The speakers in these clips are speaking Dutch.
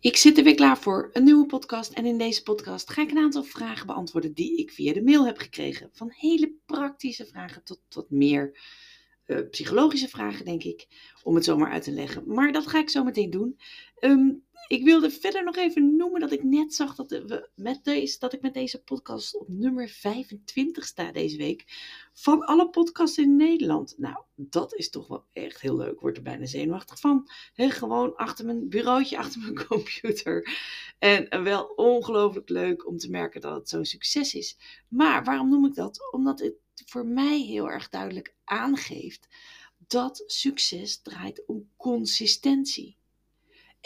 Ik zit er weer klaar voor een nieuwe podcast. En in deze podcast ga ik een aantal vragen beantwoorden die ik via de mail heb gekregen. Van hele praktische vragen tot, tot meer uh, psychologische vragen, denk ik. Om het zomaar uit te leggen. Maar dat ga ik zo meteen doen. Um, ik wilde verder nog even noemen dat ik net zag dat, we met deze, dat ik met deze podcast op nummer 25 sta deze week. Van alle podcasts in Nederland. Nou, dat is toch wel echt heel leuk. Word er bijna zenuwachtig van. gewoon achter mijn bureautje, achter mijn computer. En wel ongelooflijk leuk om te merken dat het zo'n succes is. Maar waarom noem ik dat? Omdat het voor mij heel erg duidelijk aangeeft dat succes draait om consistentie.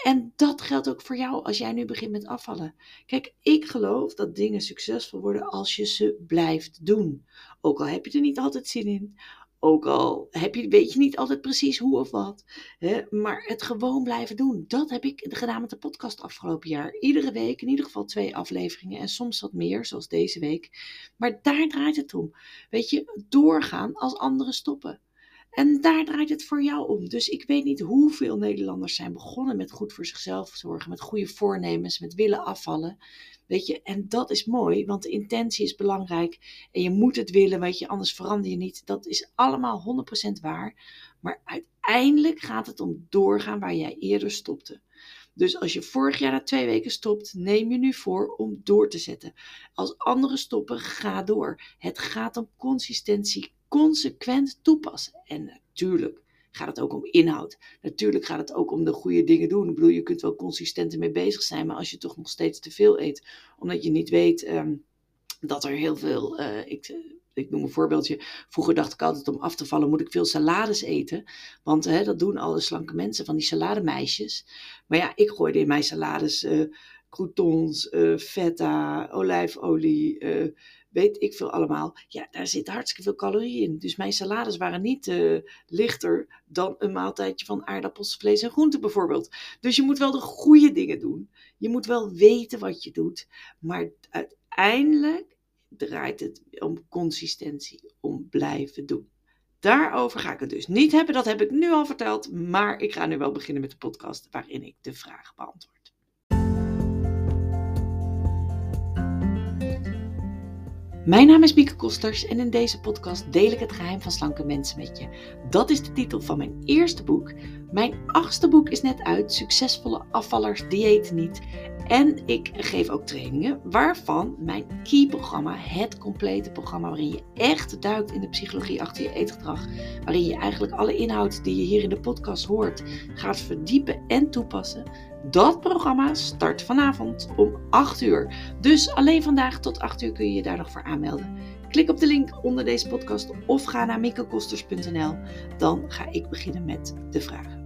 En dat geldt ook voor jou als jij nu begint met afvallen. Kijk, ik geloof dat dingen succesvol worden als je ze blijft doen. Ook al heb je er niet altijd zin in. Ook al heb je, weet je niet altijd precies hoe of wat. Hè, maar het gewoon blijven doen. Dat heb ik gedaan met de podcast afgelopen jaar. Iedere week in ieder geval twee afleveringen. En soms wat meer, zoals deze week. Maar daar draait het om. Weet je, doorgaan als anderen stoppen. En daar draait het voor jou om. Dus ik weet niet hoeveel Nederlanders zijn begonnen met goed voor zichzelf zorgen, met goede voornemens, met willen afvallen. Weet je, en dat is mooi, want de intentie is belangrijk. En je moet het willen, weet je, anders verander je niet. Dat is allemaal 100% waar. Maar uiteindelijk gaat het om doorgaan waar jij eerder stopte. Dus als je vorig jaar na twee weken stopt, neem je nu voor om door te zetten. Als anderen stoppen, ga door. Het gaat om consistentie, consequent toepassen. En natuurlijk gaat het ook om inhoud. Natuurlijk gaat het ook om de goede dingen doen. Ik bedoel, je kunt wel consistent ermee bezig zijn, maar als je toch nog steeds te veel eet, omdat je niet weet ehm, dat er heel veel. Uh, ik, ik noem een voorbeeldje. Vroeger dacht ik altijd om af te vallen moet ik veel salades eten. Want hè, dat doen alle slanke mensen van die salademeisjes. Maar ja, ik gooide in mijn salades uh, croutons, feta, olijfolie, weet ik veel allemaal. Ja, daar zit hartstikke veel calorieën in. Dus mijn salades waren niet uh, lichter dan een maaltijdje van aardappels, vlees en groenten bijvoorbeeld. Dus je moet wel de goede dingen doen. Je moet wel weten wat je doet. Maar uiteindelijk draait het om consistentie, om blijven doen. Daarover ga ik het dus niet hebben, dat heb ik nu al verteld. Maar ik ga nu wel beginnen met de podcast waarin ik de vraag beantwoord. Mijn naam is Bieke Kosters en in deze podcast deel ik het geheim van slanke mensen met je. Dat is de titel van mijn eerste boek. Mijn achtste boek is net uit, Succesvolle afvallers diëten niet. En ik geef ook trainingen, waarvan mijn key-programma, het complete programma waarin je echt duikt in de psychologie achter je eetgedrag, waarin je eigenlijk alle inhoud die je hier in de podcast hoort gaat verdiepen en toepassen. Dat programma start vanavond om 8 uur. Dus alleen vandaag tot 8 uur kun je je daar nog voor aanmelden. Klik op de link onder deze podcast of ga naar mikkekosters.nl. Dan ga ik beginnen met de vragen.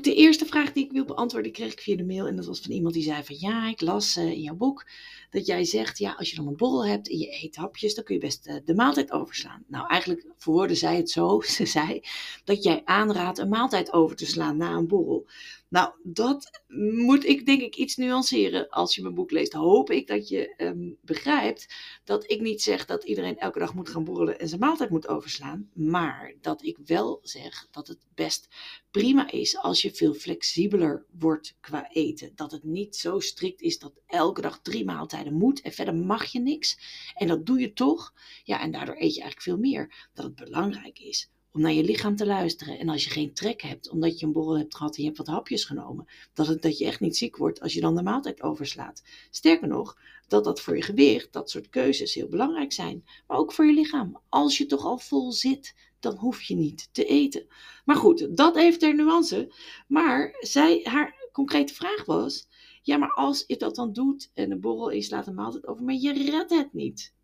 De eerste vraag die ik wil beantwoorden kreeg ik via de mail. En dat was van iemand die zei van ja, ik las uh, in jouw boek dat jij zegt, ja, als je dan een borrel hebt en je eet hapjes, dan kun je best uh, de maaltijd overslaan. Nou, eigenlijk verwoordde zij het zo, ze zei, dat jij aanraadt een maaltijd over te slaan na een borrel. Nou, dat moet ik denk ik iets nuanceren. Als je mijn boek leest, hoop ik dat je um, begrijpt dat ik niet zeg dat iedereen elke dag moet gaan borrelen en zijn maaltijd moet overslaan. Maar dat ik wel zeg dat het best prima is als je veel flexibeler wordt qua eten. Dat het niet zo strikt is dat elke dag drie maaltijden moet en verder mag je niks. En dat doe je toch. Ja, en daardoor eet je eigenlijk veel meer. Dat het belangrijk is om naar je lichaam te luisteren. En als je geen trek hebt, omdat je een borrel hebt gehad en je hebt wat hapjes genomen, dat, het, dat je echt niet ziek wordt als je dan de maaltijd overslaat. Sterker nog, dat dat voor je gewicht, dat soort keuzes heel belangrijk zijn. Maar ook voor je lichaam. Als je toch al vol zit, dan hoef je niet te eten. Maar goed, dat heeft er nuance. Maar zij, haar concrete vraag was: ja, maar als je dat dan doet en een borrel is, laat een maaltijd over, maar je redt het niet.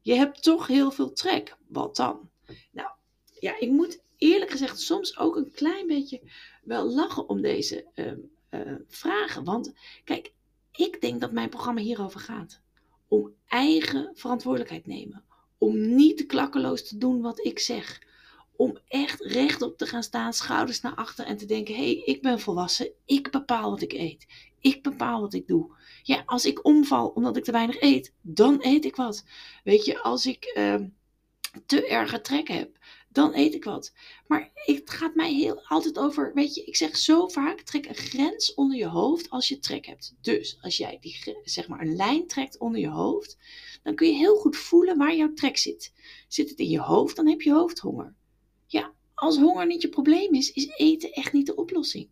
Je hebt toch heel veel trek. Wat dan? Ja, ik moet eerlijk gezegd soms ook een klein beetje wel lachen om deze uh, uh, vragen. Want kijk, ik denk dat mijn programma hierover gaat. Om eigen verantwoordelijkheid nemen. Om niet klakkeloos te doen wat ik zeg. Om echt rechtop te gaan staan, schouders naar achter en te denken: hé, hey, ik ben volwassen, ik bepaal wat ik eet. Ik bepaal wat ik doe. Ja, als ik omval omdat ik te weinig eet, dan eet ik wat. Weet je, als ik uh, te erge trek heb, dan eet ik wat. Maar het gaat mij heel altijd over, weet je, ik zeg zo vaak, trek een grens onder je hoofd als je trek hebt. Dus als jij die, zeg maar een lijn trekt onder je hoofd, dan kun je heel goed voelen waar jouw trek zit. Zit het in je hoofd, dan heb je hoofdhonger. Ja, als honger niet je probleem is, is eten echt niet de oplossing.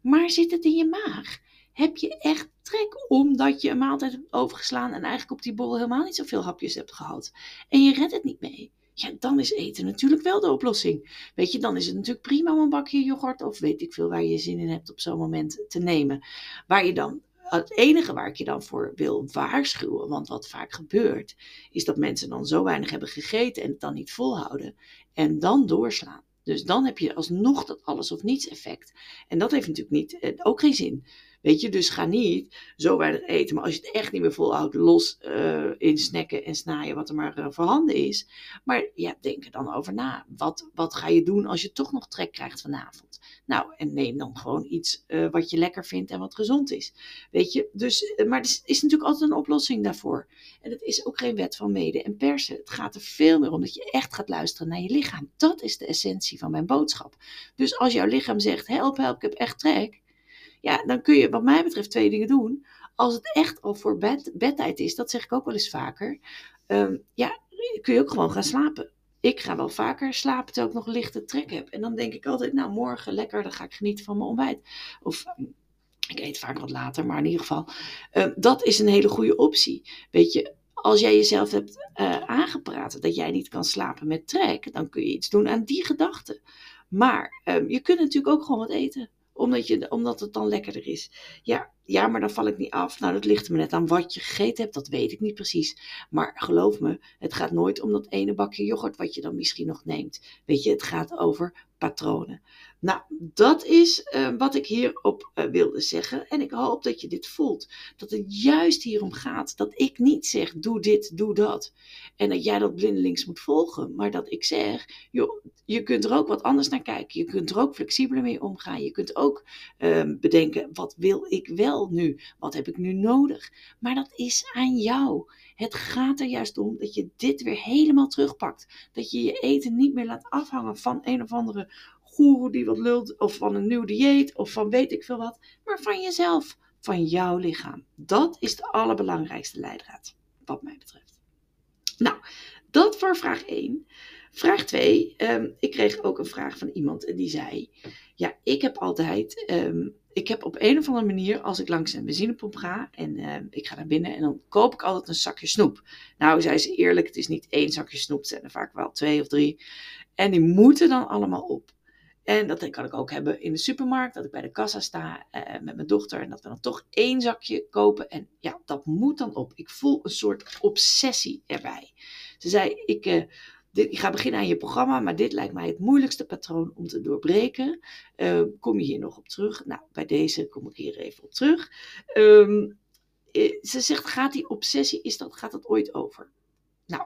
Maar zit het in je maag? Heb je echt trek omdat je een maaltijd hebt overgeslaan en eigenlijk op die borrel helemaal niet zoveel hapjes hebt gehad? En je redt het niet mee ja, dan is eten natuurlijk wel de oplossing. Weet je, dan is het natuurlijk prima om een bakje yoghurt of weet ik veel waar je zin in hebt op zo'n moment te nemen. Waar je dan, het enige waar ik je dan voor wil waarschuwen, want wat vaak gebeurt, is dat mensen dan zo weinig hebben gegeten en het dan niet volhouden en dan doorslaan. Dus dan heb je alsnog dat alles of niets effect. En dat heeft natuurlijk niet, eh, ook geen zin. Weet je, dus ga niet zo weinig eten. Maar als je het echt niet meer volhoudt, los uh, in snacken en snaaien wat er maar uh, voorhanden is. Maar ja, denk er dan over na. Wat, wat ga je doen als je toch nog trek krijgt vanavond? Nou, en neem dan gewoon iets uh, wat je lekker vindt en wat gezond is. Weet je, dus, maar er is, is natuurlijk altijd een oplossing daarvoor. En het is ook geen wet van mede en persen. Het gaat er veel meer om dat je echt gaat luisteren naar je lichaam. Dat is de essentie van mijn boodschap. Dus als jouw lichaam zegt: help, help, ik heb echt trek ja, dan kun je wat mij betreft twee dingen doen. Als het echt al voor bed, bedtijd is, dat zeg ik ook wel eens vaker. Um, ja, kun je ook gewoon gaan slapen. Ik ga wel vaker slapen terwijl ik nog lichte trek heb. En dan denk ik altijd, nou morgen lekker, dan ga ik genieten van mijn ontbijt. Of ehm, ik eet vaak wat later, maar in ieder geval. Uh, dat is een hele goede optie. Weet je, als jij jezelf hebt uh, aangepraat dat jij niet kan slapen met trek, dan kun je iets doen aan die gedachte. Maar um, je kunt natuurlijk ook gewoon wat eten omdat, je, omdat het dan lekkerder is. Ja, ja, maar dan val ik niet af. Nou, dat ligt me net aan wat je gegeten hebt. Dat weet ik niet precies. Maar geloof me, het gaat nooit om dat ene bakje yoghurt wat je dan misschien nog neemt. Weet je, het gaat over patronen. Nou, dat is uh, wat ik hierop uh, wilde zeggen. En ik hoop dat je dit voelt. Dat het juist hierom gaat dat ik niet zeg: doe dit, doe dat. En dat jij dat blindelings moet volgen. Maar dat ik zeg: joh, je kunt er ook wat anders naar kijken. Je kunt er ook flexibeler mee omgaan. Je kunt ook uh, bedenken: wat wil ik wel nu? Wat heb ik nu nodig? Maar dat is aan jou. Het gaat er juist om dat je dit weer helemaal terugpakt. Dat je je eten niet meer laat afhangen van een of andere goeroe die wat lult, of van een nieuw dieet, of van weet ik veel wat, maar van jezelf, van jouw lichaam. Dat is de allerbelangrijkste leidraad, wat mij betreft. Nou, dat voor vraag 1. Vraag 2. Um, ehm, ik kreeg ook een vraag van iemand en die zei: Ja, ik heb altijd um, ik heb op een of andere manier, als ik langs een benzinepomp ga en uh, ik ga naar binnen en dan koop ik altijd een zakje snoep. Nou, zei ze eerlijk, het is niet één zakje snoep, het zijn er vaak wel twee of drie. En die moeten dan allemaal op. En dat kan ik ook hebben in de supermarkt, dat ik bij de kassa sta uh, met mijn dochter en dat we dan toch één zakje kopen. En ja, dat moet dan op. Ik voel een soort obsessie erbij. Ze zei, ik, dit, ik ga beginnen aan je programma, maar dit lijkt mij het moeilijkste patroon om te doorbreken. Uh, kom je hier nog op terug? Nou, bij deze kom ik hier even op terug. Um, ze zegt, gaat die obsessie, is dat, gaat dat ooit over? Nou,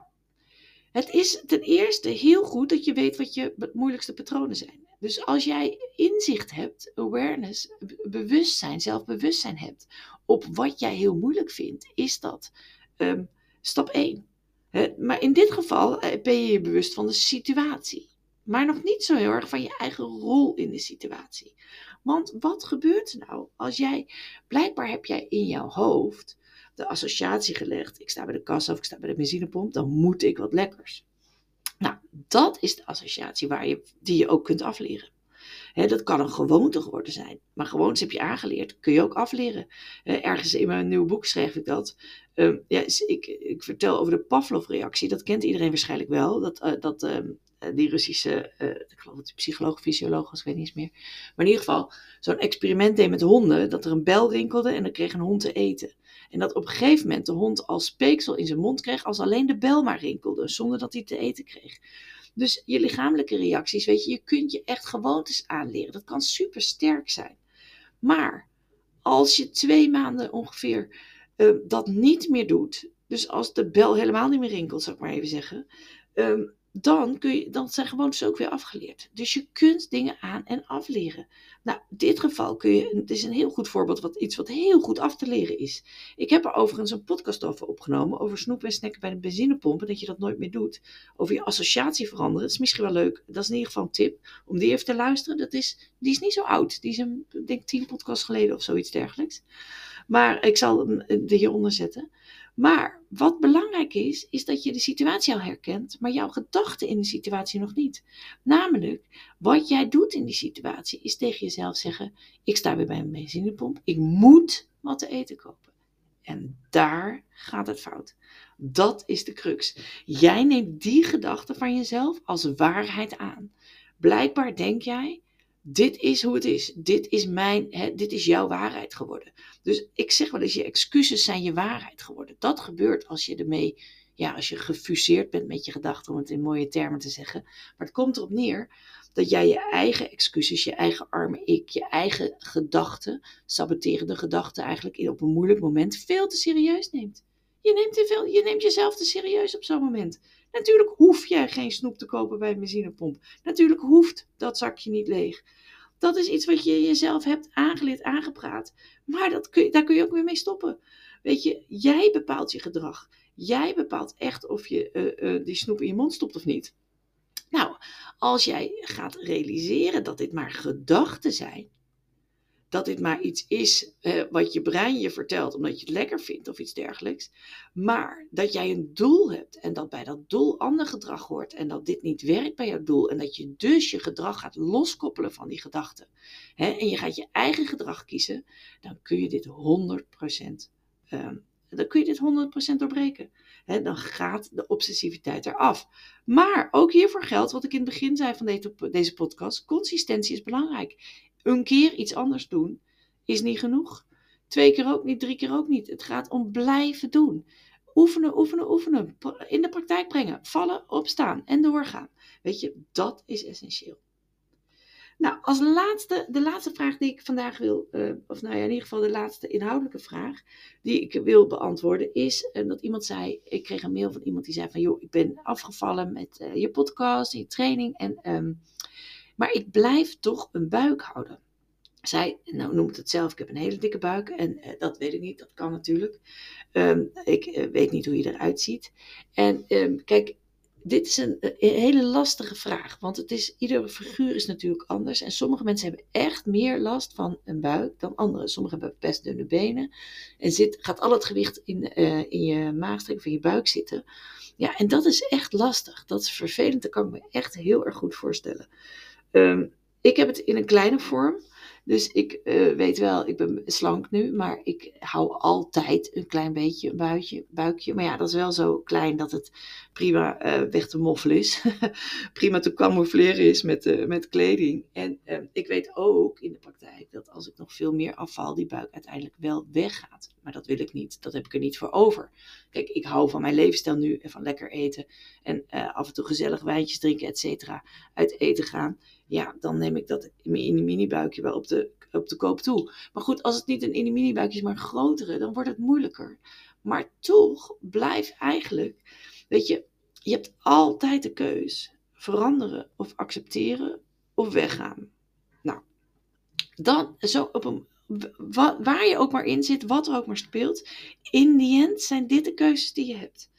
het is ten eerste heel goed dat je weet wat je moeilijkste patronen zijn. Dus als jij inzicht hebt, awareness, bewustzijn, zelfbewustzijn hebt op wat jij heel moeilijk vindt, is dat um, stap 1 maar in dit geval eh, ben je je bewust van de situatie. Maar nog niet zo heel erg van je eigen rol in de situatie. Want wat gebeurt er nou als jij, blijkbaar heb jij in jouw hoofd de associatie gelegd, ik sta bij de kassa of ik sta bij de benzinepomp, dan moet ik wat lekkers. Dat is de associatie waar je, die je ook kunt afleren. dat kan een gewoonte geworden zijn. Maar gewoontes heb je aangeleerd, kun je ook afleren. ergens in mijn nieuwe boek schrijf ik dat. Um, ja, ik, ik, vertel over de Pavlov-reactie. Dat kent iedereen waarschijnlijk wel. Dat, uh, dat um, die Russische, uh, ik geloof dat psycholoog, fysioloog was, ik weet niet eens meer. Maar in ieder geval, zo'n experiment deed met honden. Dat er een bel rinkelde en dan kreeg een hond te eten. En dat op een gegeven moment de hond als speeksel in zijn mond kreeg als alleen de bel maar rinkelde. Zonder dat hij te eten kreeg. Dus je lichamelijke reacties, weet je, je kunt je echt gewoontes aanleren. Dat kan super sterk zijn. Maar als je twee maanden ongeveer dat niet meer doet, dus als de bel helemaal niet meer rinkelt, zou ik maar even zeggen, um, dan, kun je, dan zijn gewoontes ook weer afgeleerd. Dus je kunt dingen aan en afleren. Nou, in dit geval kun je, het is een heel goed voorbeeld wat iets wat heel goed af te leren is. Ik heb er overigens een podcast over opgenomen, over snoepen en snacken bij de benzinepomp, en dat je dat nooit meer doet. Over je associatie veranderen, dat is misschien wel leuk. Dat is in ieder geval een tip, om die even te luisteren. Dat is, die is niet zo oud, die is een, denk tien podcasts geleden of zoiets dergelijks. Maar ik zal hem hieronder zetten. Maar wat belangrijk is, is dat je de situatie al herkent, maar jouw gedachten in de situatie nog niet. Namelijk, wat jij doet in die situatie is tegen jezelf zeggen: Ik sta weer bij een benzinepomp, ik moet wat te eten kopen. En daar gaat het fout. Dat is de crux. Jij neemt die gedachte van jezelf als waarheid aan. Blijkbaar denk jij dit is hoe het is. Dit is mijn, hè, dit is jouw waarheid geworden. Dus ik zeg wel eens, je excuses zijn je waarheid geworden. Dat gebeurt als je ermee, ja, als je gefuseerd bent met je gedachten, om het in mooie termen te zeggen. Maar het komt erop neer dat jij je eigen excuses, je eigen arme ik, je eigen gedachten, saboterende gedachten eigenlijk op een moeilijk moment veel te serieus neemt. Je neemt, veel, je neemt jezelf te serieus op zo'n moment. Natuurlijk hoef jij geen snoep te kopen bij een benzinepomp. Natuurlijk hoeft dat zakje niet leeg. Dat is iets wat je jezelf hebt aangeleerd, aangepraat. Maar dat kun je, daar kun je ook weer mee stoppen. Weet je, jij bepaalt je gedrag. Jij bepaalt echt of je uh, uh, die snoep in je mond stopt of niet. Nou, als jij gaat realiseren dat dit maar gedachten zijn, dat dit maar iets is eh, wat je brein je vertelt omdat je het lekker vindt of iets dergelijks. Maar dat jij een doel hebt en dat bij dat doel ander gedrag hoort en dat dit niet werkt bij jouw doel en dat je dus je gedrag gaat loskoppelen van die gedachten. Hè, en je gaat je eigen gedrag kiezen, dan kun je dit 100%, um, dan kun je dit 100% doorbreken. He, dan gaat de obsessiviteit eraf. Maar ook hiervoor geldt wat ik in het begin zei van deze, deze podcast: consistentie is belangrijk. Een keer iets anders doen is niet genoeg. Twee keer ook niet, drie keer ook niet. Het gaat om blijven doen. Oefenen, oefenen, oefenen. In de praktijk brengen. Vallen, opstaan en doorgaan. Weet je, dat is essentieel. Nou, als laatste, de laatste vraag die ik vandaag wil, uh, of nou ja, in ieder geval de laatste inhoudelijke vraag die ik wil beantwoorden, is uh, dat iemand zei, ik kreeg een mail van iemand die zei van, joh, ik ben afgevallen met uh, je podcast je training en um, maar ik blijf toch een buik houden. Zij nou, noemt het zelf, ik heb een hele dikke buik. En uh, dat weet ik niet, dat kan natuurlijk. Um, ik uh, weet niet hoe je eruit ziet. En um, kijk, dit is een, een, hele lastige vraag. Want het is, iedere figuur is natuurlijk anders. En sommige mensen hebben echt meer last van een buik dan anderen. Sommigen hebben best dunne benen. En zit, gaat al het gewicht in, in je maagstreek of in je buik zitten. Ja, en dat is echt lastig. Dat is vervelend. Dat kan ik me echt heel erg goed voorstellen. Um, ik heb het in een kleine vorm. Dus ik uh, weet wel, ik ben slank nu, maar ik hou altijd een klein beetje een buikje. buikje. Maar ja, dat is wel zo klein dat het prima uh, weg te moffelen is. prima te camoufleren is met, uh, met kleding. En ik weet ook in de praktijk dat als ik nog veel meer afval, die buik uiteindelijk wel weggaat. Maar dat wil ik niet. Dat heb ik er niet voor over. Kijk, ik hou van mijn levensstijl nu en van lekker eten. En af en toe gezellig wijntjes drinken, et cetera. Uit eten gaan ja, dan neem ik dat in mijn mini-buikje wel op de, op de koop toe. Maar goed, als het niet een mini-buikje is, maar een grotere, dan wordt het moeilijker. Maar toch blijf eigenlijk, weet je, je hebt altijd de keus. Veranderen of accepteren of weggaan. Nou, dan zo op een, waar je ook maar in zit, wat er ook maar speelt. In die end zijn dit de keuzes die je hebt.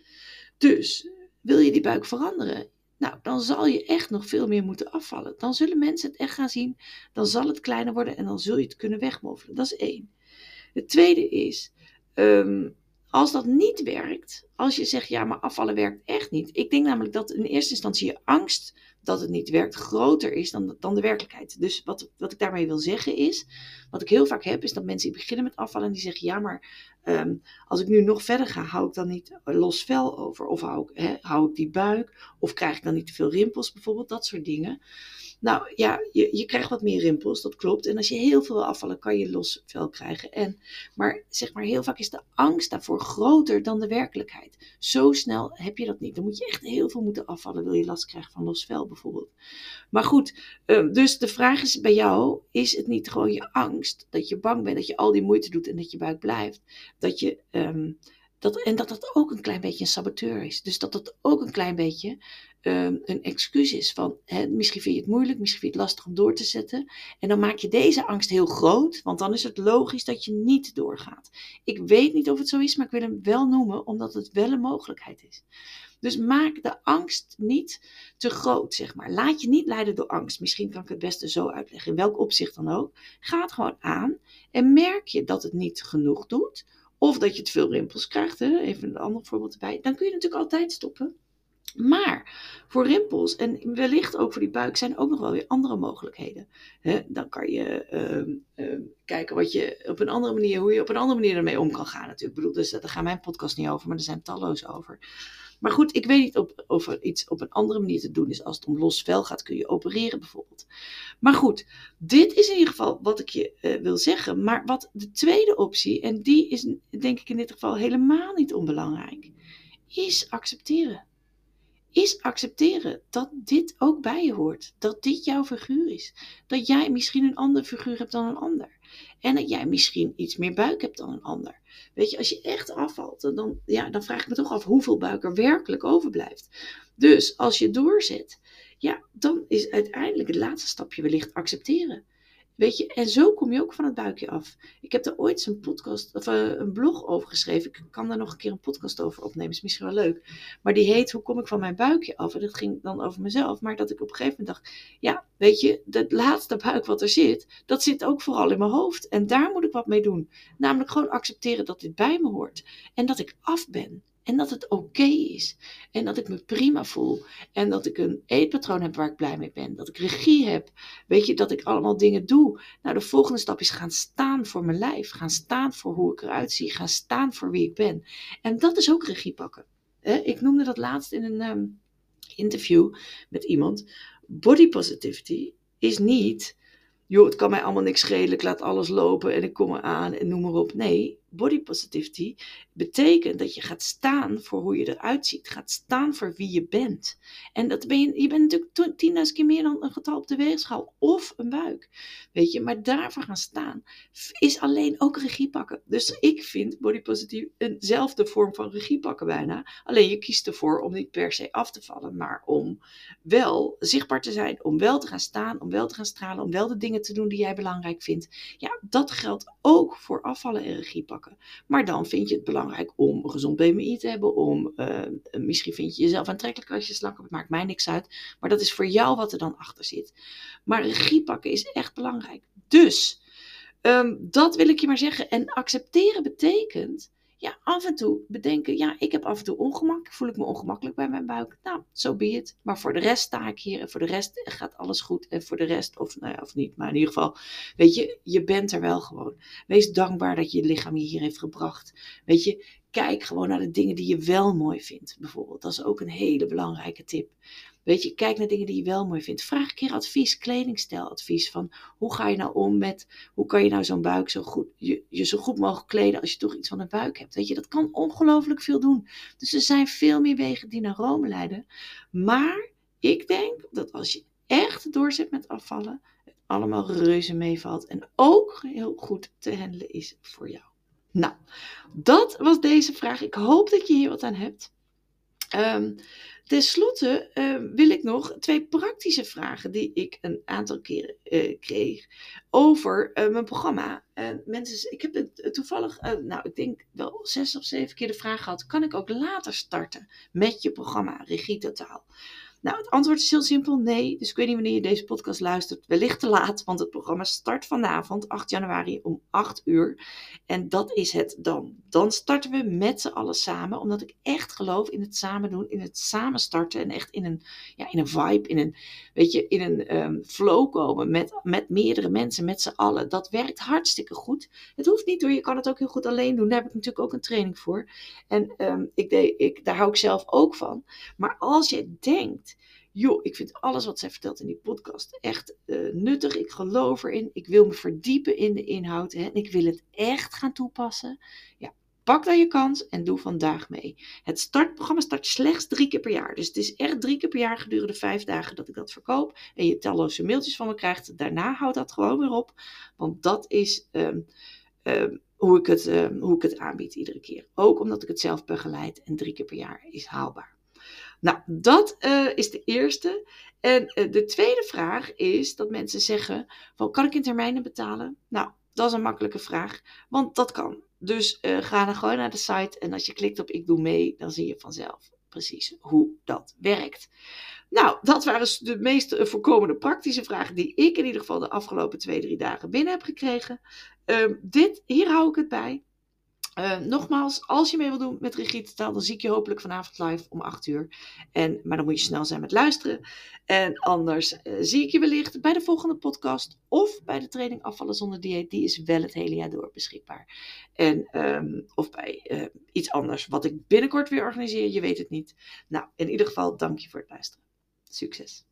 Dus wil je die buik veranderen? Nou, dan zal je echt nog veel meer moeten afvallen. Dan zullen mensen het echt gaan zien. Dan zal het kleiner worden en dan zul je het kunnen wegmoffelen. Dat is één. Het tweede is, um, als dat niet werkt, als je zegt ja, maar afvallen werkt echt niet. Ik denk namelijk dat in eerste instantie je angst dat het niet werkt groter is dan, dan de werkelijkheid. Dus wat, wat ik daarmee wil zeggen is, wat ik heel vaak heb, is dat mensen beginnen met afvallen en die zeggen ja, maar um, als ik nu nog verder ga, hou ik dan niet los vel over? Of hou ik, hè, hou ik die buik? Of krijg ik dan niet te veel rimpels bijvoorbeeld? Dat soort dingen. Nou ja, je, je krijgt wat meer rimpels, dat klopt. En als je heel veel wil afvallen, kan je los vel krijgen. En, maar zeg maar, heel vaak is de angst daarvoor groter dan de werkelijkheid. Zo snel heb je dat niet. Dan moet je echt heel veel moeten afvallen, wil je last krijgen van los vel bijvoorbeeld. Maar goed, dus de vraag is bij jou, is het niet gewoon je angst? Dat je bang bent, dat je al die moeite doet en dat je buik blijft. Dat je... Um, Dat, en dat dat ook een klein beetje een saboteur is. Dus dat dat ook een klein beetje um, een excuus is van misschien vind je het moeilijk, misschien vind je het lastig om door te zetten. En dan maak je deze angst heel groot, want dan is het logisch dat je niet doorgaat. Ik weet niet of het zo is, maar ik wil hem wel noemen, omdat het wel een mogelijkheid is. Dus maak de angst niet te groot, zeg maar. Laat je niet leiden door angst. Misschien kan ik het beste zo uitleggen, in welk opzicht dan ook. Ga het gewoon aan en merk je dat het niet genoeg doet, of dat je te veel rimpels krijgt, hè? even een ander voorbeeld erbij, dan kun je natuurlijk altijd stoppen. Maar voor rimpels en wellicht ook voor die buik zijn ook nog wel weer andere mogelijkheden. dan kan je ehm, ehm, kijken wat je op een andere manier, hoe je op een andere manier ermee om kan gaan natuurlijk. Ik bedoel, dus, daar gaat mijn podcast niet over, maar er zijn talloze over. Maar goed, ik weet niet of, of er iets op een andere manier te doen is. Als het om los vel gaat, kun je opereren bijvoorbeeld. Maar goed, dit is in ieder geval wat ik je uh, wil zeggen. Maar wat de tweede optie, en die is denk ik in dit geval helemaal niet onbelangrijk, is accepteren is accepteren dat dit ook bij je hoort. Dat dit jouw figuur is. Dat jij misschien een ander figuur hebt dan een ander. En dat jij misschien iets meer buik hebt dan een ander. Weet je, als je echt afvalt, dan, ja, dan vraag ik me toch af hoeveel buik er werkelijk overblijft. Dus als je doorzet, ja, dan is uiteindelijk het laatste stapje wellicht accepteren. Weet je, en zo kom je ook van het buikje af. Ik heb er ooit een podcast of uh, een blog over geschreven. Ik kan daar nog een keer een podcast over opnemen. Is misschien wel leuk. Maar die heet Hoe kom ik van mijn buikje af? En dat ging dan over mezelf. Maar dat ik op een gegeven moment dacht: ja, weet je, dat laatste buik wat er zit, dat zit ook vooral in mijn hoofd. En daar moet ik wat mee doen. Namelijk gewoon accepteren dat dit bij me hoort. En dat ik af ben. En dat het oké is. En dat ik me prima voel. En dat ik een eetpatroon heb waar ik blij mee ben. Dat ik regie heb. Weet je, dat ik allemaal dingen doe. Nou, de volgende stap is gaan staan voor mijn lijf. Gaan staan voor hoe ik eruit zie. Gaan staan voor wie ik ben. En dat is ook regie pakken. Ik noemde dat laatst in een ehm, interview met iemand. Body positivity is niet joh, het kan mij allemaal niks schelen, ik laat alles lopen en ik kom eraan en noem maar op. Nee, body positivity betekent dat je gaat staan voor hoe je eruit ziet, gaat staan voor wie je bent. En dat ben je, je bent natuurlijk tienduizend keer meer dan een getal op de weegschaal of een buik, weet je. Maar daarvoor gaan staan is alleen ook regie pakken. Dus ik vind body positive eenzelfde vorm van regie pakken bijna. Alleen je kiest ervoor om niet per se af te vallen, maar om wel zichtbaar te zijn, om wel te gaan staan, om wel te gaan stralen, om wel de dingen te doen die jij belangrijk vindt. Ja, dat geldt ook voor afvallen en regie pakken. Maar dan vind je het belangrijk om een gezond BMI te hebben. Om, uh, misschien vind je jezelf aantrekkelijk als je slank Het maakt mij niks uit. Maar dat is voor jou wat er dan achter zit. Maar regie pakken is echt belangrijk. Dus, um, dat wil ik je maar zeggen. En accepteren betekent ja, af en toe bedenken, ja, ik heb af en toe ongemak. Voel ik me ongemakkelijk bij mijn buik? Nou, zo so be it. Maar voor de rest sta ik hier en voor de rest gaat alles goed. En voor de rest, of, nou ja, of niet, maar in ieder geval, weet je, je bent er wel gewoon. Wees dankbaar dat je lichaam je hier heeft gebracht. Weet je, kijk gewoon naar de dingen die je wel mooi vindt, bijvoorbeeld. Dat is ook een hele belangrijke tip. Weet je, kijk naar dingen die je wel mooi vindt. Vraag een keer advies, kledingstijladvies. Van hoe ga je nou om met, hoe kan je nou zo'n buik zo goed, je, je zo goed mogelijk kleden als je toch iets van een buik hebt. Weet je, dat kan ongelooflijk veel doen. Dus er zijn veel meer wegen die naar Rome leiden. Maar ik denk dat als je echt doorzet met afvallen, het allemaal reuze meevalt. En ook heel goed te handelen is voor jou. Nou, dat was deze vraag. Ik hoop dat je hier wat aan hebt. Um, Ten slotte uh, wil ik nog twee praktische vragen die ik een aantal keren uh, kreeg over uh, mijn programma. mensen, ik heb het toevallig, nou ik denk wel zes of zeven keer de vraag gehad, kan ik ook later starten met je programma Regie Totaal? Nou, het antwoord is heel simpel nee. Dus ik weet niet wanneer je deze podcast luistert. Wellicht te laat, want het programma start vanavond, 8 januari om 8 uur. En dat is het dan. Dan starten we met z'n allen samen, omdat ik echt geloof in het samen doen, in het samen starten en echt in een, ja, in een vibe, in een, weet je, in een um, flow komen met, met meerdere mensen, met z'n allen. Dat werkt hartstikke goed. Het hoeft niet hoor, je kan het ook heel goed alleen doen. Daar heb ik natuurlijk ook een training voor. En um, ik deed, ik, daar hou ik zelf ook van. Maar als je denkt, joh, ik vind alles wat zij vertelt in die podcast echt uh, nuttig. Ik geloof erin. Ik wil me verdiepen in de inhoud. Hè, en ik wil het echt gaan toepassen. Ja, pak dan je kans en doe vandaag mee. Het startprogramma start slechts drie keer per jaar. Dus het is echt drie keer per jaar gedurende vijf dagen dat ik dat verkoop. En je talloze mailtjes van me krijgt. Daarna houdt dat gewoon weer op. Want dat is... Um, um, hoe ik, het, hoe ik het aanbied iedere keer. Ook omdat ik het zelf begeleid en drie keer per jaar is haalbaar. Nou, dat is de eerste. En de tweede vraag is dat mensen zeggen: van, kan ik in termijnen betalen? Nou, dat is een makkelijke vraag, want dat kan. Dus ga dan gewoon naar de site en als je klikt op ik doe mee, dan zie je vanzelf precies hoe dat werkt. Nou, dat waren de meest eh, voorkomende praktische vragen die ik in ieder geval de afgelopen twee, drie dagen binnen heb gekregen. Uh, dit, hier hou ik het bij. Uh, nogmaals, als je mee wil doen met Regietaal, dan zie ik je hopelijk vanavond live om 8 uur. En, maar dan moet je snel zijn met luisteren. En anders uh, zie ik je wellicht bij de volgende podcast of bij de training Afvallen zonder dieet. Die is wel het hele jaar door beschikbaar. En, um, of bij uh, iets anders wat ik binnenkort weer organiseer. Je weet het niet. Nou, in ieder geval, dank je voor het luisteren. Succes!